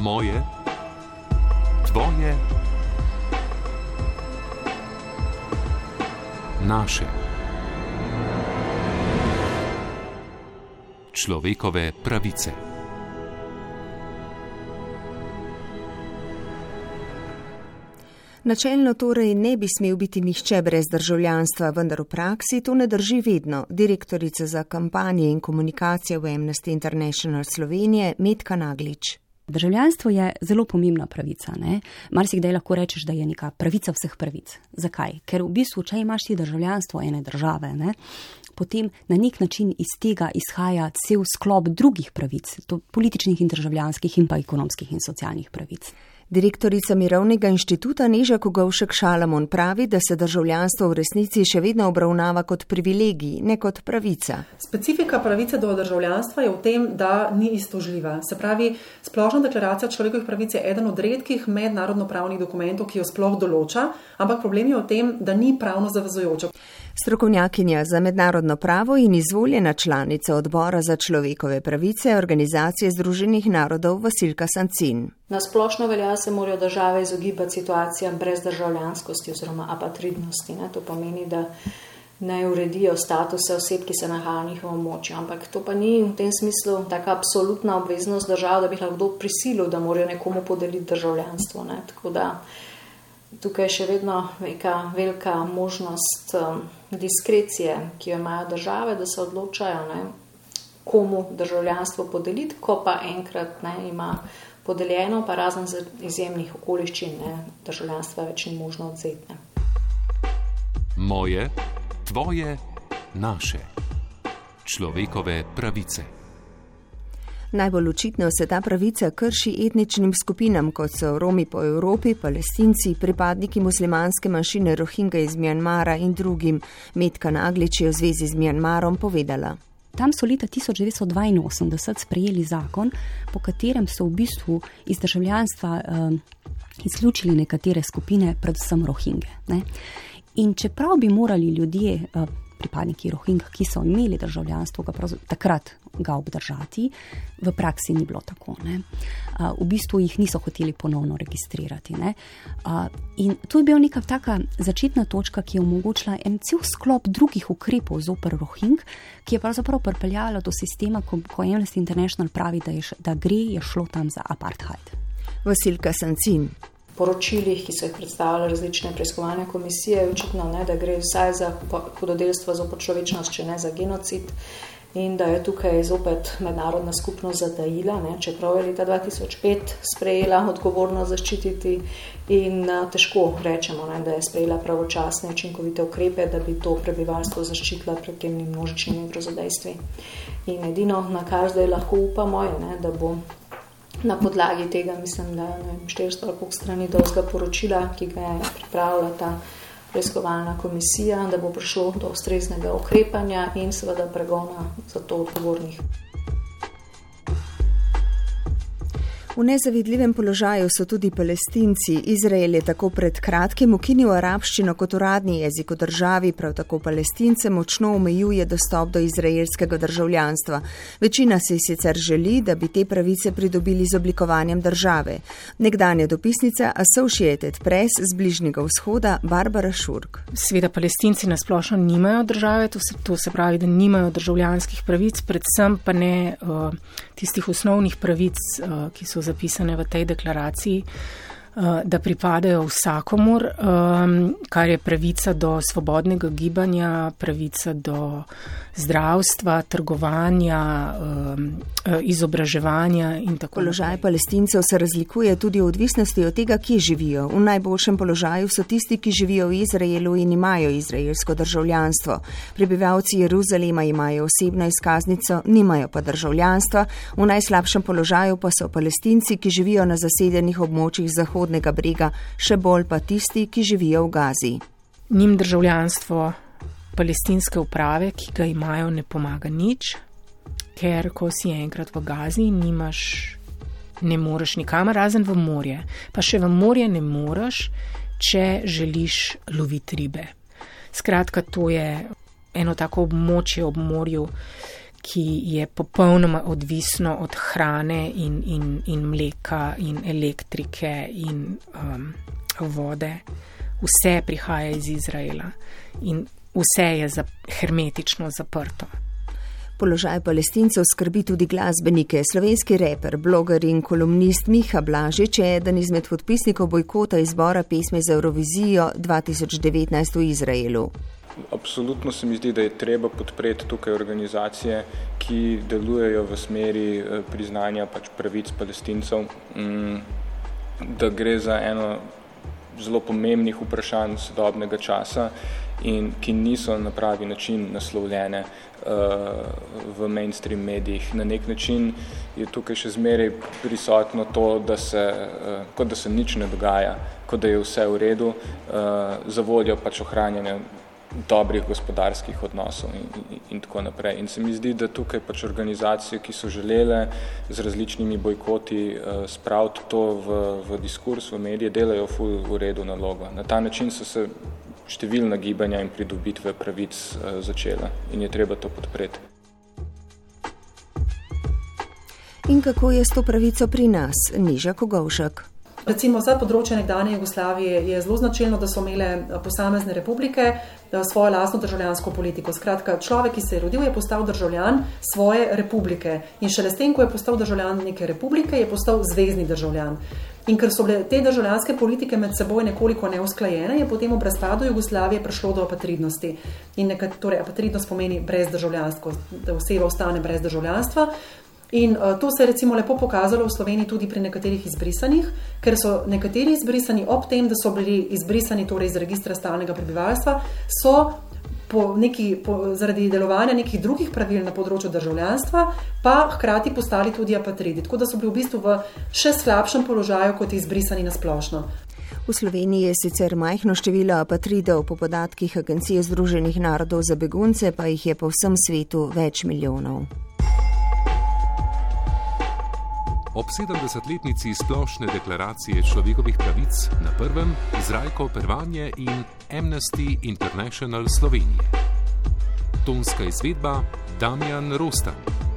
Moje, tvoje, naše. Človekove pravice. Načelno torej ne bi smel biti nihče brez državljanstva, vendar v praksi to ne drži vedno. Direktorica za kampanje in komunikacijo v Amnesty International Slovenije Metka Naglič. Državljanstvo je zelo pomembna pravica. Mar si kdaj lahko rečeš, da je neka pravica vseh pravic. Zakaj? Ker v bistvu, če imaš ti državljanstvo ene države, ne, potem na nek način iz tega izhaja cel sklop drugih pravic, političnih in državljanskih in pa ekonomskih in socialnih pravic. Direktorica Mirovnega inštituta Neža Kogovšek Šalamon pravi, da se državljanstvo v resnici še vedno obravnava kot privilegij, ne kot pravica. Specifika pravice do državljanstva je v tem, da ni istožljiva. Se pravi, splošna deklaracija človekovih pravic je eden od redkih mednarodno pravnih dokumentov, ki jo sploh določa, ampak problem je v tem, da ni pravno zavezujoča. Strokovnjakinja za mednarodno pravo in izvoljena članica odbora za človekove pravice Organizacije Združenih narodov Vasilka Sancin. Na splošno velja se morajo države izogibati situacijam brez državljanskosti oziroma apatridnosti. Ne? To pomeni, da ne uredijo statuse oseb, ki se nahajajo na njihovem območju. Ampak to pa ni v tem smislu taka absolutna obveznost držav, da bi lahko prisilil, da morajo nekomu podeliti državljanstvo. Ne? Tako da tukaj je še vedno neka velika možnost um, diskrecije, ki jo imajo države, da se odločajo, ne, komu državljanstvo podeliti, ko pa enkrat ne, ima podeljeno, pa razen za izjemnih okoliščin, ne, državljanstva več ni možno odzeti. Moje, tvoje, naše. Človekove pravice. Najbolj očitno se ta pravica krši etničnim skupinam, kot so Romi po Evropi, palestinci, pripadniki muslimanske manjšine Rohinga iz Mjanmara in drugim. Metka Naglič je v zvezi z Mjanmarom povedala. Tam so leta 1982 sprejeli zakon, po katerem so v bistvu iz državljanstva uh, izključili nekatere skupine, predvsem Rohinge. Ne? In čeprav bi morali ljudje. Uh, pripadniki Rohingja, ki so imeli državljanstvo, ga takrat ga obdržati, v praksi ni bilo tako. Ne. V bistvu jih niso hoteli ponovno registrirati. Ne. In to je bila neka taka začetna točka, ki je omogočila en cel sklop drugih ukrepov zoper Rohingja, ki je pravzaprav pripeljala do sistema, ko, ko Amnesty International pravi, da, je, da gre, je šlo tam za apartheid. Vasilka Sancin poročilih, ki so jih predstavljale različne preiskovalne komisije, je očitno, ne, da gre vsaj za hudodelstvo za počlovečnost, če ne za genocid. In da je tukaj zopet mednarodna skupnost zadajila, ne, čeprav je leta 2005 sprejela odgovornost zaščititi in težko rečemo, ne, da je sprejela pravočasne učinkovite ukrepe, da bi to prebivalstvo zaščitila pred temi množičnimi grozodejstvi. In edino, na kar zdaj lahko upamo, je, ne, da bo na podlagi tega, mislim, da je 400 ali koliko strani dolgega poročila, ki ga je pripravila ta preiskovalna komisija, da bo prišlo do ustreznega ukrepanja in seveda pregona za to odgovornih. V nezavidljivem položaju so tudi palestinci. Izrael je tako pred kratkim ukinil arabščino kot uradni jezik v državi, prav tako palestince močno omejuje dostop do izraelskega državljanstva. Večina si sicer želi, da bi te pravice pridobili z oblikovanjem države. Nekdanja dopisnica Associated Press z Bližnjega vzhoda Barbara Šurk. Sveda palestinci nasplošno nimajo države, to se, to se pravi, da nimajo državljanskih pravic, predvsem pa ne uh, tistih osnovnih pravic, uh, ki so zapisane v tej deklaraciji, da pripadajo vsakomur, kar je pravica do svobodnega gibanja, pravica do zdravstva, trgovanja, eh, izobraževanja in tako naprej. Položaj palestincev se razlikuje tudi v odvisnosti od tega, kje živijo. V najboljšem položaju so tisti, ki živijo v Izraelu in imajo izraelsko državljanstvo. Prebivalci Jeruzalema imajo osebno izkaznico, nimajo pa državljanstva. V najslabšem položaju pa so palestinci, ki živijo na zasedenih območjih Zahodnega brega, še bolj pa tisti, ki živijo v Gazi. Njim državljanstvo palestinske uprave, ki ga imajo, ne pomaga nič, ker ko si enkrat v Gazi, nimaš, ne moreš nikamor, razen v morje. Pa še v morje ne moreš, če želiš loviti ribe. Skratka, to je eno tako območje ob morju, ki je popolnoma odvisno od hrane in, in, in mleka in elektrike in um, vode. Vse prihaja iz Izraela in vse je za, hermetično zaprto. Položaj palestincev skrbi tudi glasbenike. Slovenski reper, bloger in kolumnist Miha Blažič je eden izmed podpisnikov bojkota izbora pesme za Eurovizijo 2019 v Izraelu. Absolutno se mi zdi, da je treba podpreti tukaj organizacije, ki delujejo v smeri eh, priznanja pač pravic palestincev, mm, da gre za eno zelo pomembnih vprašanj sodobnega časa in ki niso na pravi način naslovljene uh, v mainstream medijih. Na nek način je tukaj še zmeraj prisotno to, da se, uh, kot da se nič ne dogaja, kot da je vse v redu, uh, za voljo pač ohranjanja dobrih gospodarskih odnosov in, in, in tako naprej. In se mi zdi, da tukaj pač organizacije, ki so želele z različnimi bojkoti uh, spraviti to v, v diskurs, v medije, delajo ful v redu nalogo. Na ta način so se številna gibanja in pridobitve pravic eh, začela in je treba to podpreti. In kako je s to pravico pri nas, Niža Kogovšek? Recimo za področje nekdanje Jugoslavije je zelo značilno, da so imele eh, posamezne republike eh, svojo lastno državljansko politiko. Skratka, človek, ki se je rodil, je postal državljan svoje republike in šele s tem, ko je postal državljan neke republike, je postal zvezdni državljan. In ker so bile te državljanske politike med seboj nekoliko neusklajene, je potem ob razpadu Jugoslavije prišlo do apatridnosti. In nekat, torej, apatridnost pomeni brez državljanstva, da oseba ostane brez državljanstva. In uh, to se je recimo lepo pokazalo v Sloveniji tudi pri nekaterih izbrisanih, ker so nekateri izbrisani ob tem, da so bili izbrisani torej iz registra stalnega prebivalstva, so po neki, po, zaradi delovanja nekih drugih pravil na področju državljanstva, pa hkrati postali tudi apatridi. Tako da so bili v bistvu v še slabšem položaju kot izbrisani na splošno. V Sloveniji je sicer majhno število apatridov, po podatkih Agencije Združenih narodov za begunce pa jih je po vsem svetu več milijonov. Ob 70-letnici splošne deklaracije človekovih pravic na prvem Zrajko Pervanje in Amnesty International Slovenije. Tonska izvedba Damjan Rostan.